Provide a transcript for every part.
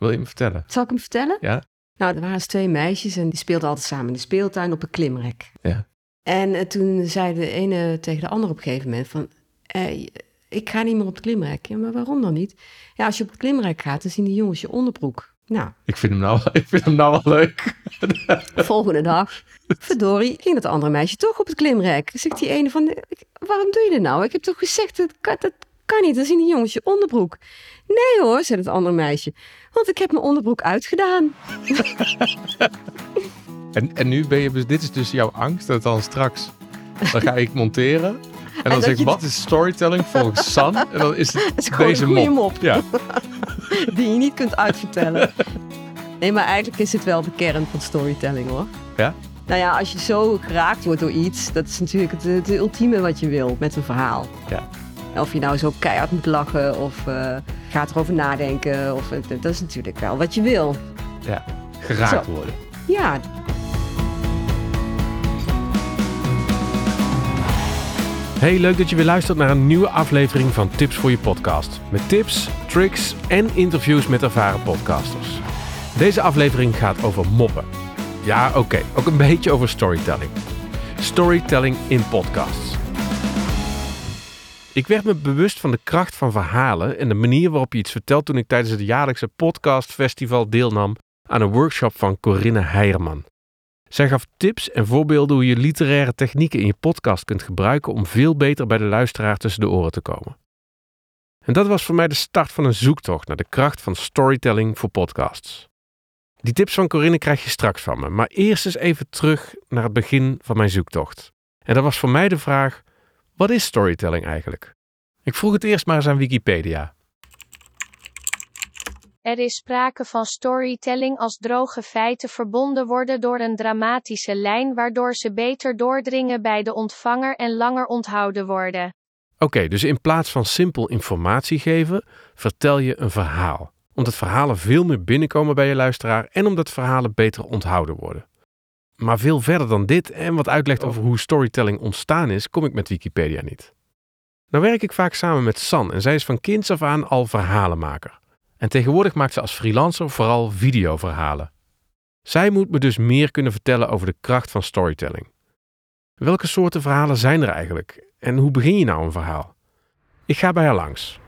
Wil je hem vertellen? Zal ik hem vertellen? Ja. Nou, er waren eens twee meisjes en die speelden altijd samen in de speeltuin op een klimrek. Ja. En eh, toen zei de ene tegen de andere op een gegeven moment van... eh, ik ga niet meer op het klimrek. Ja, maar waarom dan niet? Ja, als je op het klimrek gaat, dan zien die jongens je onderbroek. Nou, Ik vind hem nou, ik vind hem nou wel leuk. volgende dag, verdorie, ging dat andere meisje toch op het klimrek. Zegt die ene van, "Ik- waarom doe je dit nou? Ik heb toch gezegd, dat kan, dat kan niet, dan zien die jongens je onderbroek. Nee hoor, zei het andere meisje, want ik heb mijn onderbroek uitgedaan. En, en nu ben je, dus- dit is dus jouw angst, dat dan straks, dan ga ik monteren. En dan zeg ik, je- wat is storytelling volgens San? En dan is het, Het is gewoon deze mop. mop. Ja, die je niet kunt uitvertellen. Nee, maar eigenlijk is het wel de kern van storytelling hoor. ja? Nou ja, als je zo geraakt wordt door iets, dat is natuurlijk het, het ultieme wat je wil met een verhaal. Ja. Of je nou zo keihard moet lachen of eh, gaat erover nadenken. Of, dat is natuurlijk wel wat je wil. ja. Geraakt Zo. worden. Ja, Hey, leuk dat je weer luistert naar een nieuwe aflevering van Tips voor je podcast. Met tips, tricks en interviews met ervaren podcasters. Deze aflevering gaat over moppen. Ja, oké, ook een beetje over storytelling. Storytelling in podcasts. Ik werd me bewust van de kracht van verhalen en de manier waarop je iets vertelt toen ik tijdens het jaarlijkse podcastfestival deelnam aan een workshop van Corinne Heijerman. Zij gaf tips en voorbeelden hoe je literaire technieken in je podcast kunt gebruiken om veel beter bij de luisteraar tussen de oren te komen. En dat was voor mij de start van een zoektocht naar de kracht van storytelling voor podcasts. Die tips van Corinne krijg je straks van me, maar eerst eens even terug naar het begin van mijn zoektocht. En dat was voor mij de vraag: wat is storytelling eigenlijk? Ik vroeg het eerst maar eens aan Wikipedia. Er is sprake van storytelling als droge feiten verbonden worden door een dramatische lijn waardoor ze beter doordringen bij de ontvanger en langer onthouden worden. Oké, dus in plaats van simpel informatie geven, vertel je een verhaal. Omdat verhalen veel meer binnenkomen bij je luisteraar en omdat verhalen beter onthouden worden. Maar veel verder dan dit en wat uitlegt over hoe storytelling ontstaan is, kom ik met Wikipedia niet. Nou werk ik vaak samen met San en zij is van kinds af aan al verhalenmaker. En tegenwoordig maakt ze als freelancer vooral videoverhalen. Zij moet me dus meer kunnen vertellen over de kracht van storytelling. Welke soorten verhalen zijn er eigenlijk? En hoe begin je nou een verhaal? Ik ga bij haar langs.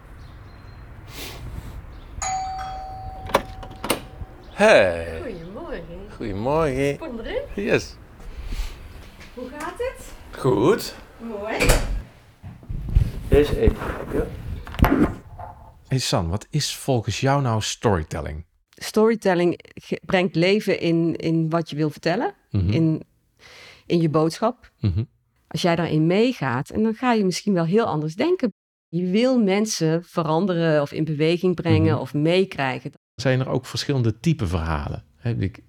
Hey, Goedemorgen. goedemorgen. Kom erin. Yes. Hoe gaat het? Goed. Mooi. Eens even kijken. Hey San, wat is volgens jou nou storytelling? Storytelling brengt leven in, in wat je wil vertellen, Mhm. in, in je boodschap. Mhm. Als jij daarin meegaat, en dan ga je misschien wel heel anders denken. Je wil mensen veranderen of in beweging brengen Mhm. of meekrijgen. Zijn er ook verschillende type verhalen? Hè, ik-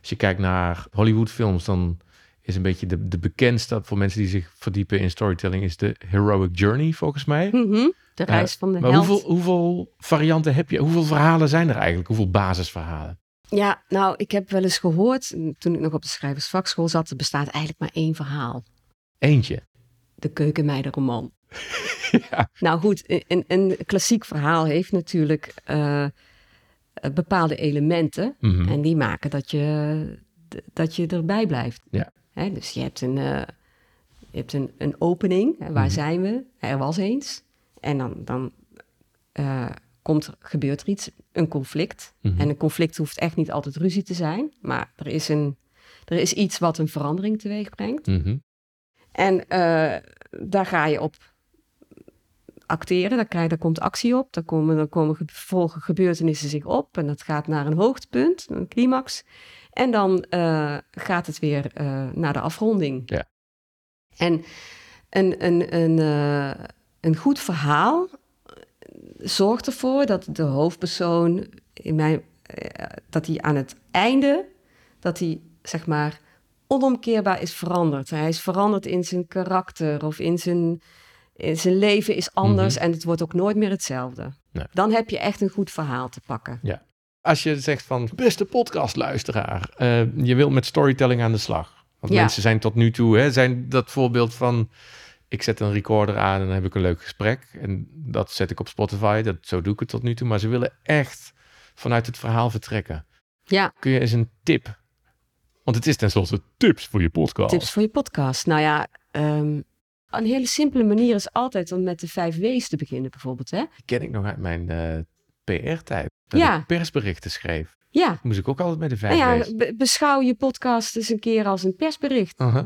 Als je kijkt naar Hollywoodfilms, dan is een beetje de, de bekendste voor mensen die zich verdiepen in storytelling is de heroic journey volgens mij. Mhm. De reis Ja, van de maar held. hoeveel, hoeveel varianten heb je? Hoeveel verhalen zijn er eigenlijk? Hoeveel basisverhalen? Ja, nou, ik heb wel eens gehoord, toen ik nog op de schrijversvakschool zat, er bestaat eigenlijk maar één verhaal. Eentje. De keukenmeidenroman. Ja. Nou goed, een, een klassiek verhaal heeft natuurlijk eh, eh, bepaalde elementen. Mhm. En die maken dat je, dat je erbij blijft. Ja. Hè, dus je hebt een, eh, je hebt een, een opening. Hè, waar Mhm. zijn we? Er was eens. En dan, dan eh, komt, gebeurt er iets, een conflict. Mhm. En een conflict hoeft echt niet altijd ruzie te zijn. Maar er is, een, er is iets wat een verandering teweeg brengt. En eh, daar ga je op acteren, daar, krijg, daar komt actie op, daar komen, dan komen ge- volgen gebeurtenissen zich op en dat gaat naar een hoogtepunt, een climax. En dan eh, gaat het weer eh, naar de afronding. Ja. En een, een, een, eh, een goed verhaal zorgt ervoor dat de hoofdpersoon in mijn, dat hij aan het einde, dat hij zeg maar onomkeerbaar is veranderd. Hij is veranderd in zijn karakter of in zijn, zijn leven is anders en het wordt ook nooit meer hetzelfde. Nee. Dan heb je echt een goed verhaal te pakken. Als je zegt van, beste podcastluisteraar, eh je wil met storytelling aan de slag. Want Ja. mensen zijn tot nu toe, hè, zijn dat voorbeeld van, ik zet een recorder aan en dan heb ik een leuk gesprek. En dat zet ik op Spotify, dat, zo doe ik het tot nu toe. Maar ze willen echt vanuit het verhaal vertrekken. Ja, Kun je eens een tip? Want het is tenslotte tips voor je podcast. tips voor je podcast. Nou ja, ehm, een hele simpele manier is altijd om met de vijf W's te beginnen bijvoorbeeld. Hè? Die ken ik nog uit mijn eh, PR-tijd. Dat Ja. ik persberichten schreef. Ja, Moest ik ook altijd met de nou vijf ja W's. be- beschouw je podcast eens een keer als een persbericht. Uh-huh.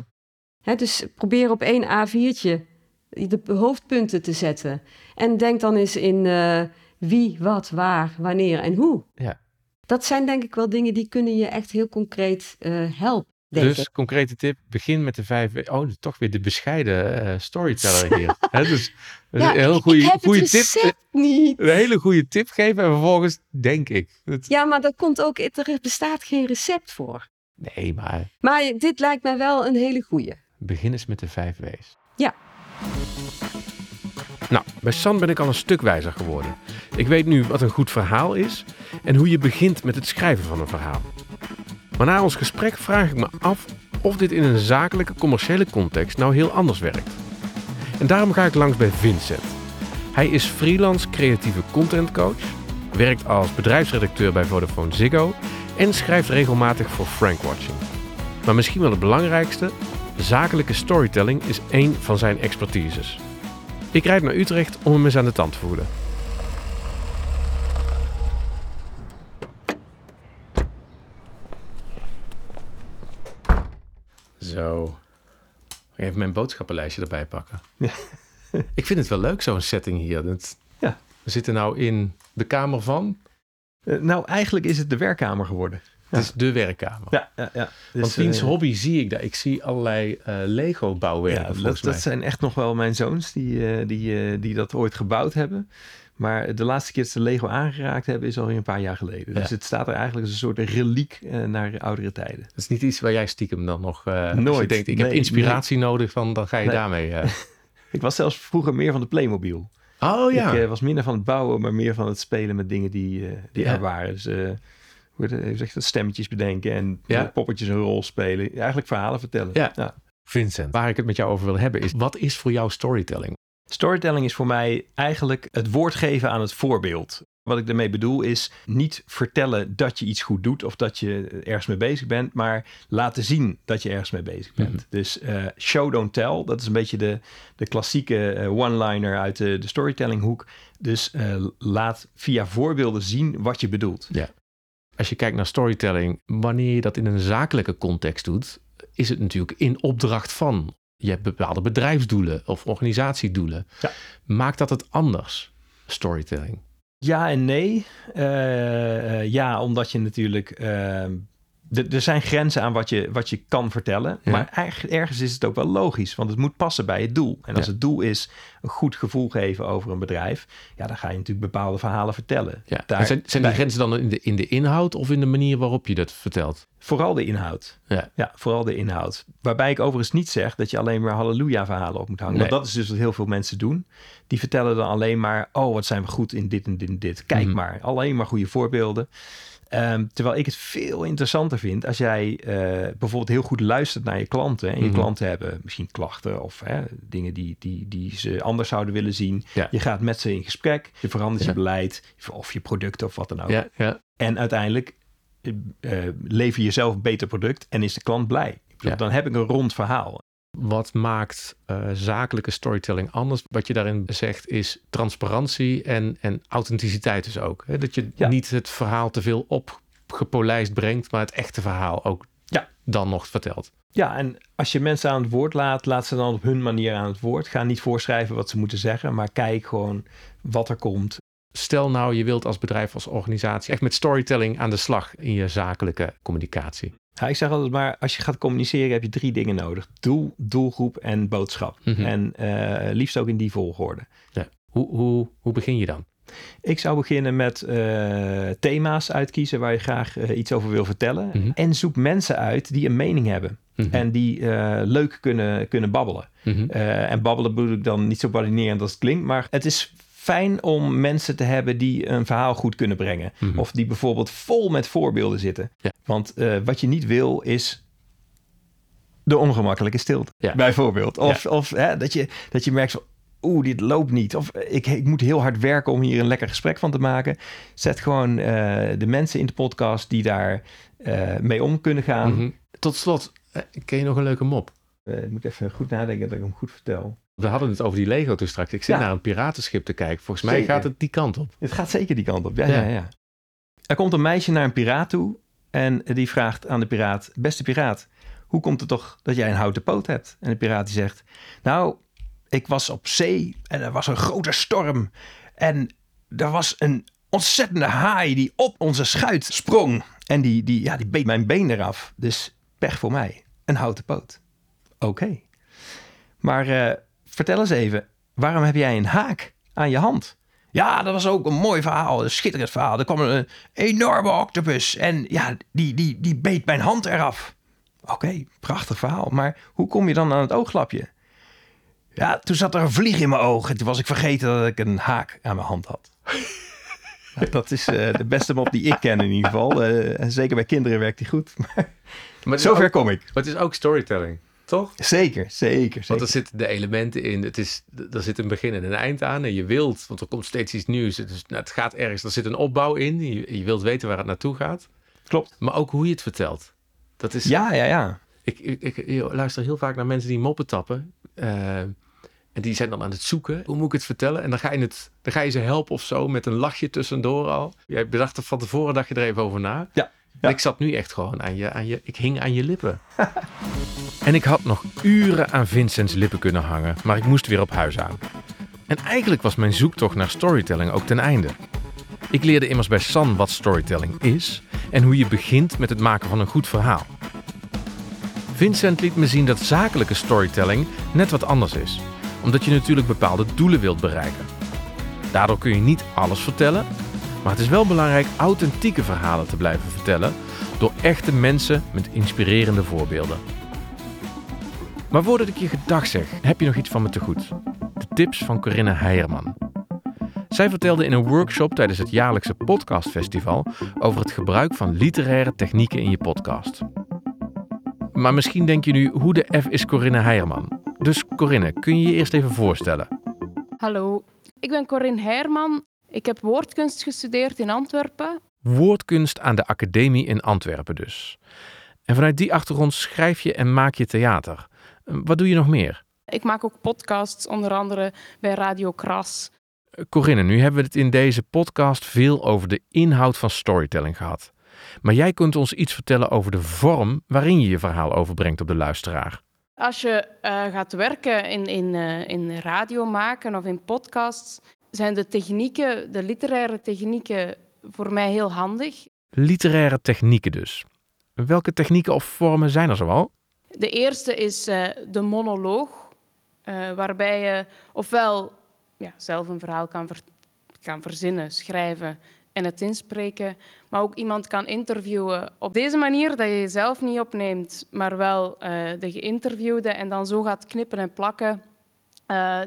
Hè, dus probeer op één A4'tje de hoofdpunten te zetten. En denk dan eens in eh, wie, wat, waar, wanneer en hoe. Ja. Dat zijn denk ik wel dingen die kunnen je echt heel concreet eh, helpen. Denk Dus ik. concrete tip, begin met de vijf. Oh, toch weer de bescheiden eh, storyteller hier. Hè, dus Ja, een heel goede, goede tip. recept niet. Een hele goede tip geven en vervolgens denk ik. Dat- Ja, maar dat komt ook, er bestaat geen recept voor. Nee, maar Maar dit lijkt mij wel een hele goeie. begin eens met de vijf W's. Nou, bij San ben ik al een stuk wijzer geworden. Ik weet nu wat een goed verhaal is en hoe je begint met het schrijven van een verhaal. Maar na ons gesprek vraag ik me af of dit in een zakelijke, commerciële context nou heel anders werkt. En daarom ga ik langs bij Vincent. Hij is freelance creatieve content coach, werkt als bedrijfsredacteur bij Vodafone Ziggo en schrijft regelmatig voor Frankwatching. Maar misschien wel het belangrijkste, zakelijke storytelling is één van zijn expertises. Ik rijd naar Utrecht om hem eens aan de tand te voelen. Zo. Even mijn boodschappenlijstje erbij pakken. ik vind het wel leuk, zo'n setting hier. Dat- Ja. We zitten nou in de kamer van. Eh, nou, eigenlijk is het de werkkamer geworden. Het is de werkkamer. Ja, ja, ja. Dus, Want wiens eh, hobby zie ik daar? Ik zie allerlei eh, Lego bouwwerken Ja, dat, dat zijn echt nog wel mijn zoons die, die, die dat ooit gebouwd hebben. Maar de laatste keer dat ze Lego aangeraakt hebben is alweer een paar jaar geleden. Ja. Dus het staat er eigenlijk als een soort reliek eh, naar oudere tijden. Dat is niet iets waar jij stiekem dan nog... eh, je Nooit. denkt, ik heb Nee, inspiratie nodig, van, dan ga je Nee. daarmee... eh. Ik was zelfs vroeger meer van de Playmobil. Oh ja. Ik was minder van het bouwen, maar meer van het spelen met dingen die, die Ja. er waren. Dus hoe even zeggen, stemmetjes bedenken en Ja. poppetjes een rol spelen. Eigenlijk verhalen vertellen. Ja. Vincent, waar ik het met jou over wil hebben is... Wat is voor jou storytelling? Storytelling is voor mij eigenlijk het woord geven aan het voorbeeld. Wat ik daarmee bedoel is niet vertellen dat je iets goed doet of dat je ergens mee bezig bent, maar laten zien dat je ergens mee bezig bent. Mhm. Dus eh, show don't tell, dat is een beetje de, de klassieke eh, one-liner uit de, de storytelling hoek. Dus eh, laat via voorbeelden zien wat je bedoelt. Als je kijkt naar storytelling, wanneer je dat in een zakelijke context doet, is het natuurlijk in opdracht van. Je hebt bepaalde bedrijfsdoelen of organisatiedoelen. Ja. Maakt dat het anders, storytelling? Ja en nee. Eh, eh, ja, omdat je natuurlijk. eh, d- er zijn grenzen aan wat je, wat je kan vertellen. Ja. Maar erg- ergens is het ook wel logisch, want het moet passen bij het doel. En als Ja. het doel is een goed gevoel geven over een bedrijf, ja, dan ga je natuurlijk bepaalde verhalen vertellen. Ja. Daar- En zijn, zijn die grenzen dan in de, in de inhoud of in de manier waarop je dat vertelt? Vooral de inhoud. Ja. vooral de inhoud. Waarbij ik overigens niet zeg dat je alleen maar halleluja-verhalen op moet hangen. Nee. Want dat is dus wat heel veel mensen doen. Die vertellen dan alleen maar, oh, wat zijn we goed in dit en dit en dit. Kijk Mhm. maar, alleen maar goede voorbeelden. Ehm, terwijl ik het veel interessanter vind als jij eh, bijvoorbeeld heel goed luistert naar je klanten. En je Mhm. klanten hebben misschien klachten of hè, dingen die, die, die ze anders zouden willen zien. Ja. Je gaat met ze in gesprek, je verandert Ja. je beleid of je product of wat dan ook. Ja, ja. En uiteindelijk eh, lever je zelf een beter product en is de klant blij. Dan heb ik een rond verhaal. Wat maakt eh, zakelijke storytelling anders? Wat je daarin zegt is transparantie en, en authenticiteit dus ook. Hè? Dat je Ja. niet het verhaal te veel opgepolijst brengt, maar het echte verhaal ook Ja. dan nog vertelt. Ja, en als je mensen aan het woord laat, laat ze dan op hun manier aan het woord. Ga niet voorschrijven wat ze moeten zeggen, maar kijk gewoon wat er komt. Stel nou, je wilt als bedrijf, als organisatie echt met storytelling aan de slag in je zakelijke communicatie. Ja, ik zeg altijd maar, als je gaat communiceren heb je drie dingen nodig. Doel, doelgroep en boodschap. Mhm. En eh, liefst ook in die volgorde. Hoe, hoe, hoe begin je dan? Ik zou beginnen met eh, thema's uitkiezen waar je graag eh, iets over wil vertellen. Mhm. En zoek mensen uit die een mening hebben. Mhm. En die leuk kunnen, kunnen babbelen. En babbelen bedoel ik dan niet zo badinerend als het klinkt. Maar het is fijn om mensen te hebben die een verhaal goed kunnen brengen. Mhm. Of die bijvoorbeeld vol met voorbeelden zitten. Ja. Want eh, wat je niet wil is de ongemakkelijke stilte. Ja. Bijvoorbeeld. Of, of hè, dat, je, dat je merkt van... oeh, dit loopt niet. Of ik, ik moet heel hard werken om hier een lekker gesprek van te maken. Zet gewoon eh, de mensen in de podcast die daar eh, mee om kunnen gaan. Mhm. Tot slot, eh, ken je nog een leuke mop? Eh, ik moet even goed nadenken dat ik hem goed vertel. We hadden het over die Lego toen straks. Ik zit Ja. naar een piratenschip te kijken. Volgens mij Zeker. gaat het die kant op. Het gaat zeker die kant op. Ja, Ja. ja. Ja, Er komt een meisje naar een piraat toe en die vraagt aan de piraat: Beste piraat, hoe komt het toch dat jij een houten poot hebt? En de piraat die zegt: Nou, ik was op zee en er was een grote storm. En er was een ontzettende haai die op onze schuit sprong. En die, die, ja, die beet mijn been eraf. Dus pech voor mij. Een houten poot. Oké. Maar eh, vertel eens even, waarom heb jij een haak aan je hand? Ja, dat was ook een mooi verhaal, een schitterend verhaal. Er kwam een enorme octopus en ja, die, die, die beet mijn hand eraf. Oké, prachtig verhaal. Maar hoe kom je dan aan het ooglapje? Ja, toen zat er een vlieg in mijn oog en toen was ik vergeten dat ik een haak aan mijn hand had. Nou, dat is eh, de beste mop die ik ken in ieder geval. Eh, en zeker bij kinderen werkt die goed. Maar zover ook- kom ik. Maar het is ook storytelling, toch? Zeker, zeker, zeker. Want er zitten de elementen in. Het is, er zit een begin en een eind aan. En je wilt, want er komt steeds iets nieuws. Dus, nou, het gaat ergens, er zit een opbouw in. Je, je wilt weten waar het naartoe gaat. Klopt. Maar ook hoe je het vertelt. Dat is, Ja, ja, ja. ik, ik, luister heel vaak naar mensen die moppen tappen. eh, en die zijn dan aan het zoeken. Hoe moet ik het vertellen? En dan ga je, het, dan ga je ze helpen of zo met een lachje tussendoor al. Jij bedacht er van tevoren, dacht je er even over na. Ja, ik zat nu echt gewoon aan je, aan je... Ik hing aan je lippen. En ik had nog uren aan Vincents lippen kunnen hangen, maar ik moest weer op huis aan. En eigenlijk was mijn zoektocht naar storytelling ook ten einde. Ik leerde immers bij San wat storytelling is en hoe je begint met het maken van een goed verhaal. Vincent liet me zien dat zakelijke storytelling net wat anders is, omdat je natuurlijk bepaalde doelen wilt bereiken. Daardoor kun je niet alles vertellen, maar het is wel belangrijk authentieke verhalen te blijven vertellen door echte mensen met inspirerende voorbeelden. Maar voordat ik je gedag zeg, heb je nog iets van me te goed. De tips van Corinne Heijerman. Zij vertelde in een workshop tijdens het jaarlijkse podcastfestival over het gebruik van literaire technieken in je podcast. Maar misschien denk je nu, hoe de F is Corinne Heijerman? Dus Corinne, kun je je eerst even voorstellen? Hallo, ik ben Corinne Heerman. Ik heb woordkunst gestudeerd in Antwerpen. Woordkunst aan de Academie in Antwerpen dus. En vanuit die achtergrond schrijf je en maak je theater. Wat doe je nog meer? Ik maak ook podcasts, onder andere bij Radio Kras. Corinne, nu hebben we het in deze podcast veel over de inhoud van storytelling gehad. Maar jij kunt ons iets vertellen over de vorm waarin je je verhaal overbrengt op de luisteraar. Als je eh, gaat werken in, in, eh, in radio maken of in podcasts, zijn de technieken, de literaire technieken, voor mij heel handig. Literaire technieken dus. Welke technieken of vormen zijn er zoal? De eerste is eh, de monoloog, eh, waarbij je ofwel ja, zelf een verhaal kan, ver- kan verzinnen, schrijven en het inspreken, maar ook iemand kan interviewen op deze manier dat je jezelf niet opneemt, maar wel eh, de geïnterviewde en dan zo gaat knippen en plakken.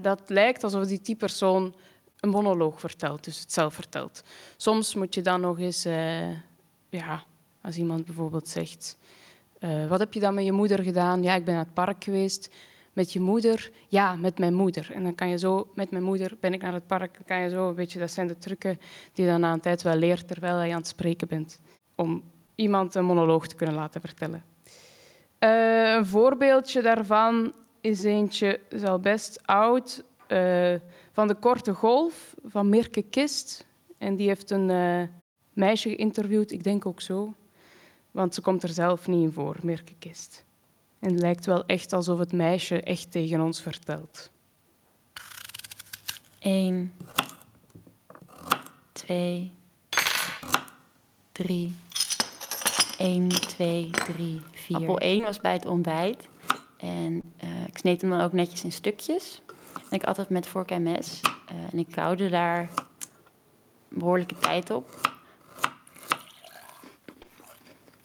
Dat lijkt alsof die, die persoon een monoloog vertelt, dus het zelf vertelt. Soms moet je dan nog eens, eh, ja, als iemand bijvoorbeeld zegt, eh, wat heb je dan met je moeder gedaan? Ja, ik ben naar het park geweest. Met je moeder? Ja, met mijn moeder. En dan kan je zo, met mijn moeder ben ik naar het park. Kan je zo een beetje, dat zijn de trucken die je dan na een tijd wel leert terwijl je aan het spreken bent. Om iemand een monoloog te kunnen laten vertellen. Eh, een voorbeeldje daarvan is eentje, is al best oud, eh, van de Korte Golf van Mirke Kist. En die heeft een eh, meisje geïnterviewd, ik denk ook zo. Want ze komt er zelf niet in voor, Mirke Kist. En het lijkt wel echt alsof het meisje echt tegen ons vertelt. 1, 2, 3. 1, 2, 3, 4. Appel 1 was bij het ontbijt. En eh, ik sneed hem dan ook netjes in stukjes. Ik het met vork en mes. Eh, en ik koude daar behoorlijke tijd op.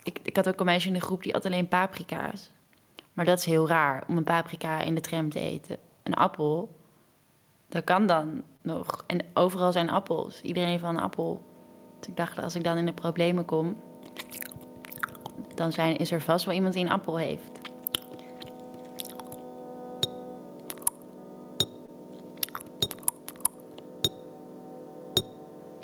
Ik, ik had ook een meisje in de groep die at alleen paprika's. Maar dat is heel raar om een paprika in de tram te eten. Een appel, dat kan dan nog. En overal zijn appels. Iedereen wel een appel. Dus ik dacht, als ik dan in de problemen kom, dan zijn, is er vast wel iemand die een appel heeft.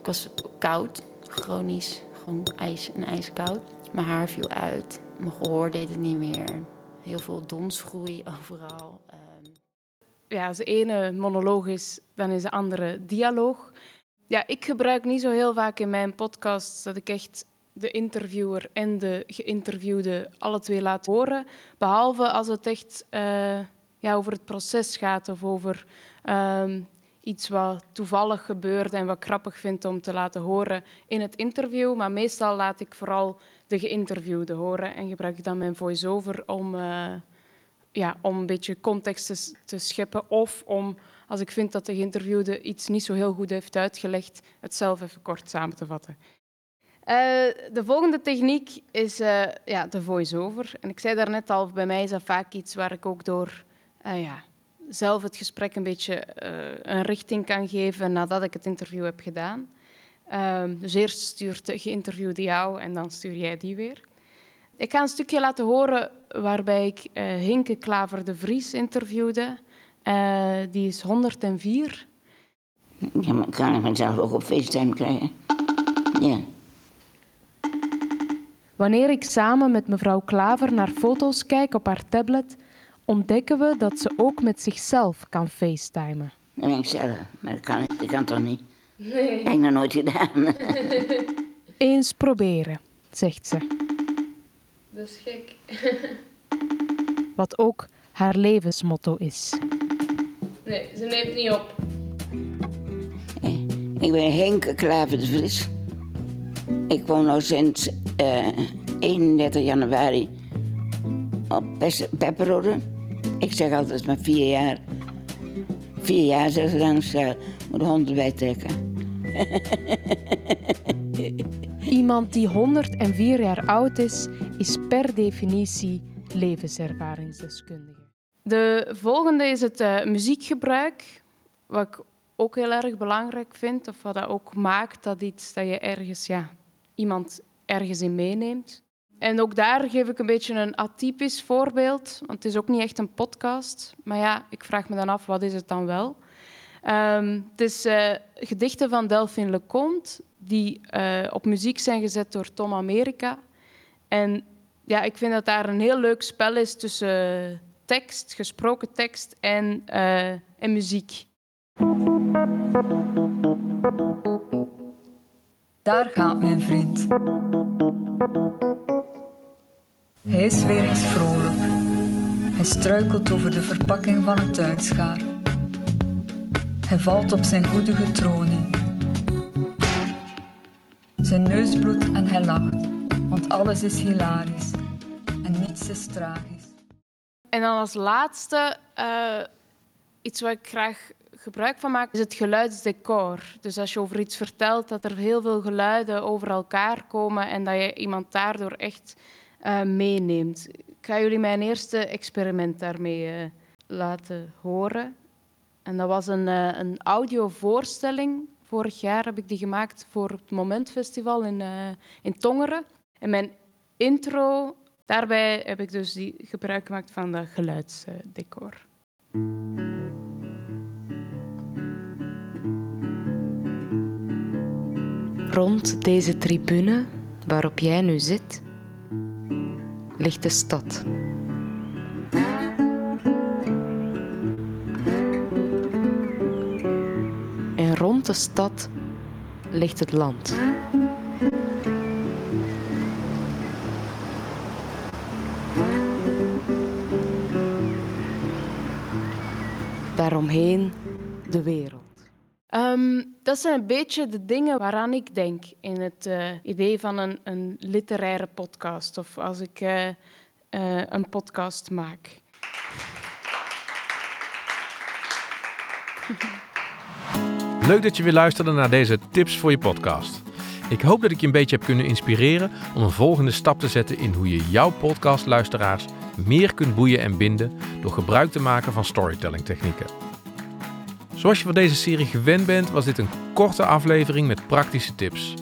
Ik was koud, chronisch, gewoon ijs en ijskoud. Mijn haar viel uit, mijn gehoor deed het niet meer. Heel veel donsgroei overal. Ehm, Ja, als de ene monoloog is, dan is de andere dialoog. Ja, ik gebruik niet zo heel vaak in mijn podcasts dat ik echt de interviewer en de geïnterviewde alle twee laat horen. Behalve als het echt eh, ja, over het proces gaat of over ehm, iets wat toevallig gebeurt en wat grappig vind om te laten horen in het interview. Maar meestal laat ik vooral de geïnterviewde horen en gebruik ik dan mijn voice-over om, eh, ja, om een beetje context te, te scheppen. Of om, als ik vind dat de geïnterviewde iets niet zo heel goed heeft uitgelegd, het zelf even kort samen te vatten. Eh, de volgende techniek is eh, ja, de voice-over. En ik zei daarnet al, bij mij is dat vaak iets waar ik ook door ja, zelf het gesprek een beetje eh, een richting kan geven nadat ik het interview heb gedaan. Ehm, dus eerst stuurt de geïnterviewde jou en dan stuur jij die weer. Ik ga een stukje laten horen waarbij ik eh Hinke Klaver de Vries interviewde. Eh, die is 104. Ja, maar kan ik mezelf ook op FaceTime krijgen? Ja. Wanneer ik samen met mevrouw Klaver naar foto's kijk op haar tablet, ontdekken we dat ze ook met zichzelf kan facetimen. Dat ben ik zelf. Maar dat kan, ik- dat kan toch niet? Nee. heb ik nog nooit gedaan. Eens proberen, zegt ze. Dat is gek. Wat ook haar levensmotto is. Nee, ze neemt niet op. ik ben Henk Klaver de Vries. Ik woon al sinds eh 31 januari op Pepperode. Ik zeg altijd maar vier jaar. Vier jaar, zeg ze dan. Ze moet de hond erbij trekken. Iemand die 104 jaar oud is, is per definitie levenservaringsdeskundige. De volgende is het eh, muziekgebruik, wat ik ook heel erg belangrijk vind, of wat dat ook maakt dat iets dat je ergens, ja, iemand ergens in meeneemt. En ook daar geef ik een beetje een atypisch voorbeeld, want het is ook niet echt een podcast. Maar ja, ik vraag me dan af, wat is het dan wel? Ehm, het is eh, gedichten van Delphine Leconte, die eh, op muziek zijn gezet door Tom America. En ja, ik vind dat daar een heel leuk spel is tussen tekst, gesproken tekst en, eh, en muziek. Daar gaat mijn vriend. Hij is weer eens vrolijk. Hij struikelt over de verpakking van een tuinschaar. Hij valt op zijn goedige tronie. Zijn neus bloedt en hij lacht, want alles is hilarisch en niets is tragisch. En dan als laatste, eh, iets waar ik graag gebruik van maak, is het geluidsdecor. Dus als je over iets vertelt, dat er heel veel geluiden over elkaar komen en dat je iemand daardoor echt eh, meeneemt. Ik ga jullie mijn eerste experiment daarmee eh, laten horen. En dat was een, eh, een audiovoorstelling. Vorig jaar heb ik die gemaakt voor het Momentfestival in, in Tongeren. En mijn intro, daarbij heb ik dus die gebruik gemaakt van dat geluidsdecor. Rond deze tribune waarop jij nu zit, ligt de stad. En rond de stad ligt het land. Daaromheen de wereld. Ehm, dat zijn een beetje de dingen waaraan ik denk in het eh, idee van een, een literaire podcast of als ik eh, eh, een podcast maak. Leuk dat je weer luisterde naar deze tips voor je podcast. Ik hoop dat ik je een beetje heb kunnen inspireren om een volgende stap te zetten in hoe je jouw podcastluisteraars meer kunt boeien en binden door gebruik te maken van storytelling technieken. Zoals je van deze serie gewend bent, was dit een korte aflevering met praktische tips.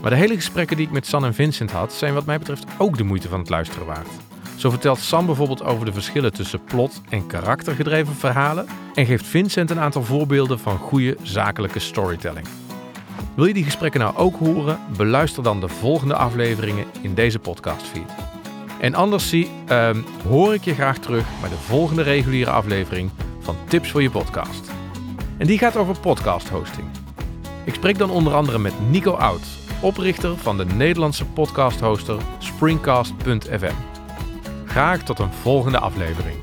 Maar de hele gesprekken die ik met San en Vincent had, zijn wat mij betreft ook de moeite van het luisteren waard. Zo vertelt Sam bijvoorbeeld over de verschillen tussen plot en karaktergedreven verhalen en geeft Vincent een aantal voorbeelden van goede zakelijke storytelling. Wil je die gesprekken nou ook horen? Beluister dan de volgende afleveringen in deze podcastfeed. En anders zie, ehm, hoor ik je graag terug bij de volgende reguliere aflevering van Tips voor je podcast. En die gaat over podcast hosting. Ik spreek dan onder andere met Nico Oud, oprichter van de Nederlandse podcast hoster Springcast.fm. Graag tot een volgende aflevering.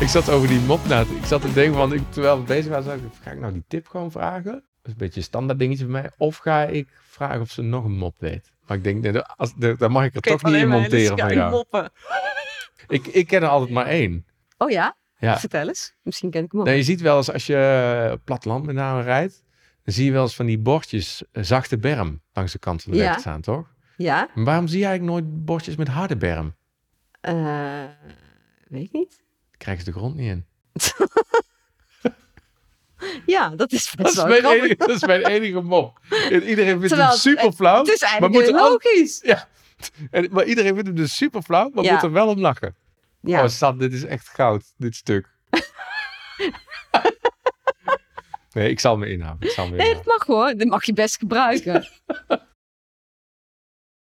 Ik zat over die mop na Ik zat te denken van, ik, terwijl we bezig zei ik, ga ik nou die tip gewoon vragen? Dat is een beetje een standaard dingetje bij mij. Of ga ik vragen of ze nog een mop weet? Maar ik denk, nee, dat- als, mag ik er toch niet in monteren van jou. moppen. Ik, ik ken er altijd maar één. Oh ja? Ja. Vertel eens. Misschien ken ik hem ook. Nee, je ziet wel eens als je platteland met name rijdt, dan zie je wel eens van die bordjes eh, zachte berm langs de kant van de Ja. weg staan, toch? Ja? Maar waarom zie je eigenlijk nooit bordjes met harde berm? Eh, weet ik niet. Krijgen ze de grond niet in. Ja, dat is Dat best is, wel mijn enige, dat is mijn enige mop. En iedereen vindt Terwijl hem het- super flauw. Het is maar, eigenlijk al- logisch. ja, en, maar iedereen vindt hem dus super flauw, maar Ja. moet er wel om lachen. Ja. Oh, Sam, dit is echt goud, dit stuk. nee, ik zal me inhouden. Ik zal me Nee, inhouden. dat mag hoor. Dat mag je best gebruiken.